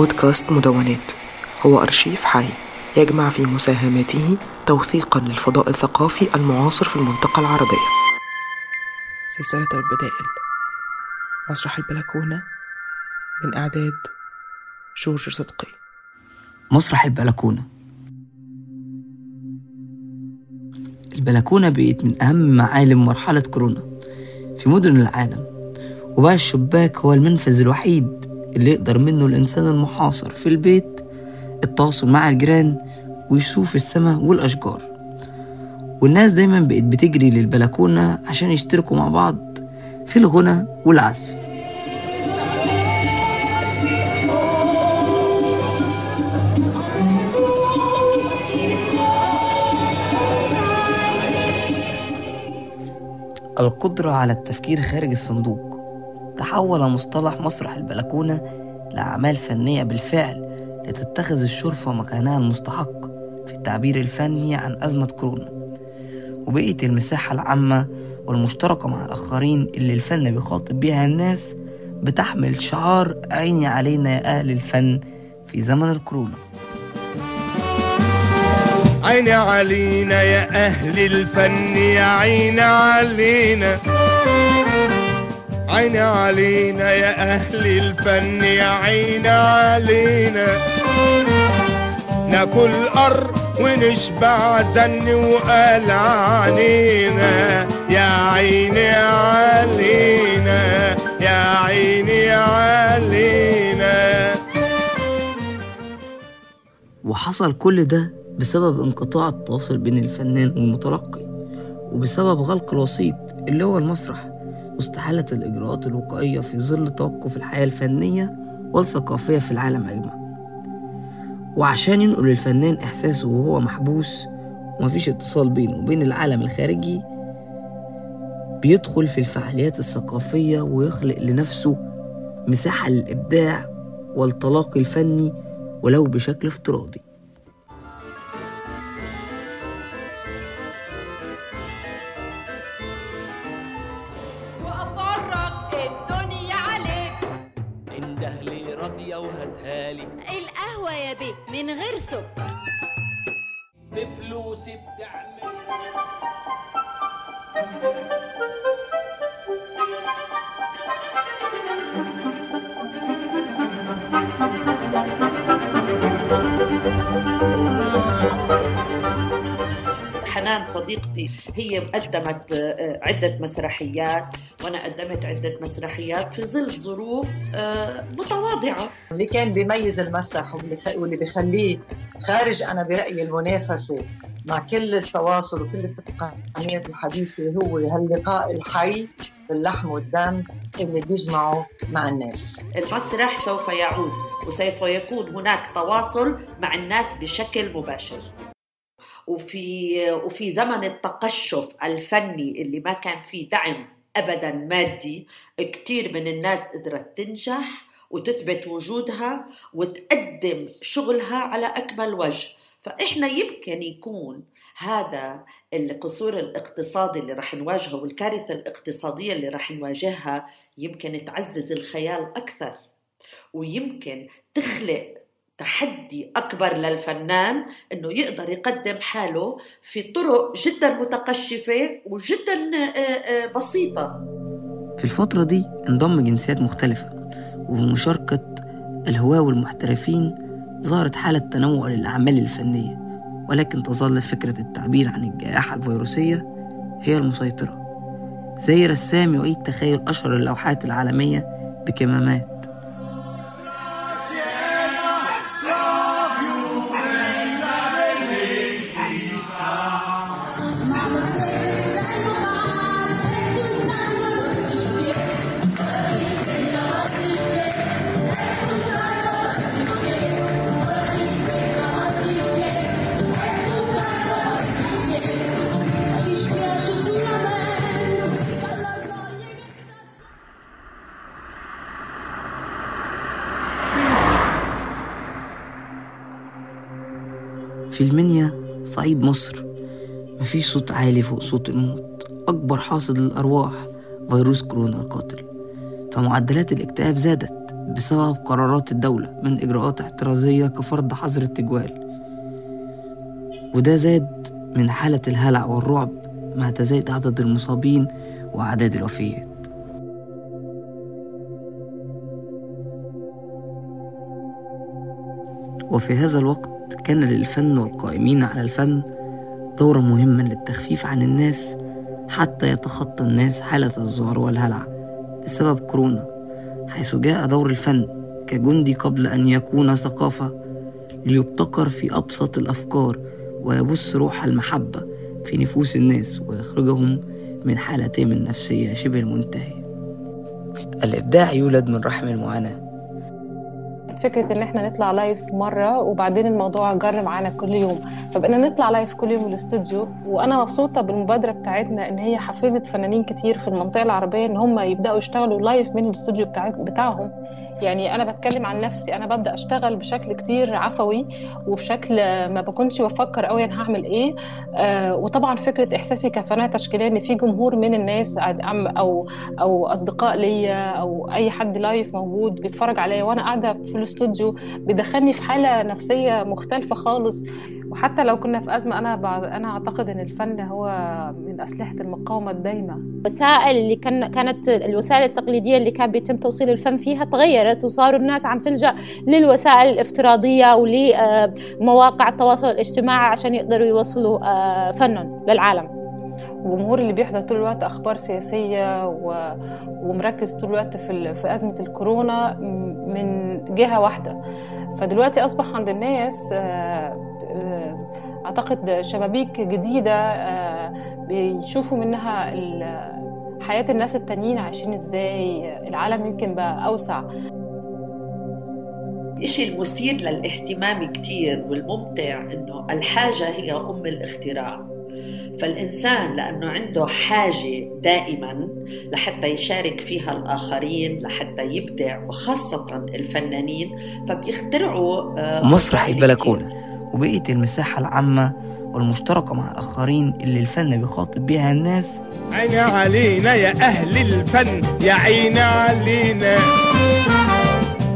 بودكاست مدونات. هو أرشيف حي. يجمع في مساهماته توثيقا للفضاء الثقافي المعاصر في المنطقة العربية. سلسلة البدائل. مسرح البلكونة من إعداد جورج صدقي. مسرح البلكونة. البلكونة بقت من أهم معالم مرحلة كورونا في مدن العالم وبقى الشباك هو المنفذ الوحيد اللي يقدر منه الإنسان المحاصر في البيت التواصل مع الجيران ويشوف السماء والأشجار. والناس دايما بقت بتجري للبلكونة عشان يشتركوا مع بعض في الغنى والعزف. القدرة على التفكير خارج الصندوق. تحول مصطلح مسرح البلكونة لأعمال فنية بالفعل لتتخذ الشرفة مكانها المستحق في التعبير الفني عن أزمة كورونا. وبقيت المساحة العامة والمشتركة مع الآخرين اللي الفن بيخاطب بيها الناس بتحمل شعار عيني علينا يا أهل الفن في زمن الكورونا. عيني علينا يا أهل الفن يا عيني علينا. عيني علينا يا أهل الفن يا عيني علينا ناكل أر ونشبع زن وقال عنينا يا عيني علينا يا عيني علينا وحصل كل ده بسبب انقطاع التواصل بين الفنان والمتلقي وبسبب غلق الوسيط اللي هو المسرح واستحالة الإجراءات الوقائية في ظل توقف الحياة الفنية والثقافية في العالم أجمع. وعشان ينقل الفنان إحساسه وهو محبوس ومفيش اتصال بينه وبين العالم الخارجي بيدخل في الفعاليات الثقافية ويخلق لنفسه مساحة للإبداع والتلاقي الفني ولو بشكل افتراضي. راضية وهاتهالي القهوة يا بيه من غير سكر. في فلوسي بتعمل. حنان صديقتي هي قدمت آه، عدة مسرحيات وأنا قدمت عدة مسرحيات في ظل ظروف آه، متواضعة. اللي كان بيميز المسرح واللي بيخليه خارج أنا برأيي المنافسة مع كل التواصل وكل التقنيات الحديثة هو هاللقاء الحي باللحم والدم اللي بيجمعه مع الناس. المسرح سوف يعود وسوف يكون هناك تواصل مع الناس بشكل مباشر. وفي وفي زمن التقشف الفني اللي ما كان فيه دعم ابدا مادي كثير من الناس قدرت تنجح وتثبت وجودها وتقدم شغلها على أكمل وجه. فإحنا يمكن يكون هذا القصور الاقتصادي اللي رح نواجهه والكارثة الاقتصادية اللي رح نواجهها يمكن تعزز الخيال أكثر ويمكن تخلق تحدي أكبر للفنان إنه يقدر يقدم حاله في طرق جدا متقشفة وجدا آه، آه، بسيطة. في الفترة دي انضم جنسيات مختلفة وبمشاركة الهواة والمحترفين ظهرت حالة تنوع للأعمال الفنية ولكن تظل فكرة التعبير عن الجائحة الفيروسية هي المسيطرة. زي رسام يعيد تخيل أشهر اللوحات العالمية بكمامات. في المنيا صعيد مصر. مفيش صوت عالي فوق صوت الموت. أكبر حاصد للأرواح فيروس كورونا القاتل. فمعدلات الاكتئاب زادت بسبب قرارات الدولة من إجراءات احترازية كفرض حظر التجوال. وده زاد من حالة الهلع والرعب مع تزايد عدد المصابين وأعداد الوفيات. وفي هذا الوقت كان للفن والقائمين على الفن دورا مهما للتخفيف عن الناس حتى يتخطى الناس حالة الذعر والهلع بسبب كورونا حيث جاء دور الفن كجندي قبل أن يكون ثقافة ليبتكر في أبسط الأفكار ويبث روح المحبة في نفوس الناس ويخرجهم من حالتهم النفسية شبه المنتهية. الإبداع يولد من رحم المعاناة. فكرة إن إحنا نطلع live مرة وبعدين الموضوع جر معانا كل يوم. فبقينا نطلع live كل يوم الاستوديو وأنا مبسوطة بالمبادرة بتاعتنا إن هي حفزت فنانين كتير في المنطقة العربية إن هم يبدأوا يشتغلوا live من الاستوديو بتاع بتاعهم. يعني أنا بتكلم عن نفسي أنا ببدأ أشتغل بشكل كتير عفوي وبشكل ما بكونش بفكر قوي أنا هعمل إيه. آه وطبعا فكرة إحساسي كفنانه تشكيلية إن في جمهور من الناس أو أو أصدقاء ليا أو أي حد لايف موجود بيتفرج عليا وأنا قاعدة في الاستوديو بيدخلني في حالة نفسية مختلفة خالص. وحتى لو كنا في أزمة أنا بعد أنا أعتقد إن الفن هو من أسلحة المقاومة الدايمة. الوسائل اللي كان كانت الوسائل التقليدية اللي كان بيتم توصيل الفن فيها تغيرت وصاروا الناس عم تلجأ للوسائل الافتراضية ولمواقع التواصل الاجتماعي عشان يقدروا يوصلوا فنهم للعالم. الجمهور اللي بيحضر طول الوقت أخبار سياسية و... ومركز طول الوقت في في أزمة الكورونا من جهة واحدة. فدلوقتي أصبح عند الناس أعتقد شبابيك جديدة بيشوفوا منها حياة الناس التانيين عايشين إزاي العالم يمكن بقى أوسع. الشيء المثير للاهتمام كتير والممتع إنه الحاجة هي أم الاختراع. فالإنسان لأنه عنده حاجة دائما لحتى يشارك فيها الآخرين لحتى يبدع وخاصة الفنانين فبيخترعوا مسرح البلكونة. وبقية المساحة العامة والمشتركة مع الآخرين اللي الفن بيخاطب بيها الناس. عين علينا يا أهل الفن يا عين علينا.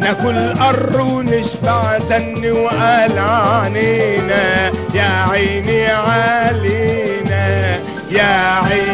ناكل قر ونشبع دن وقال عنينا يا عيني علينا يا عيني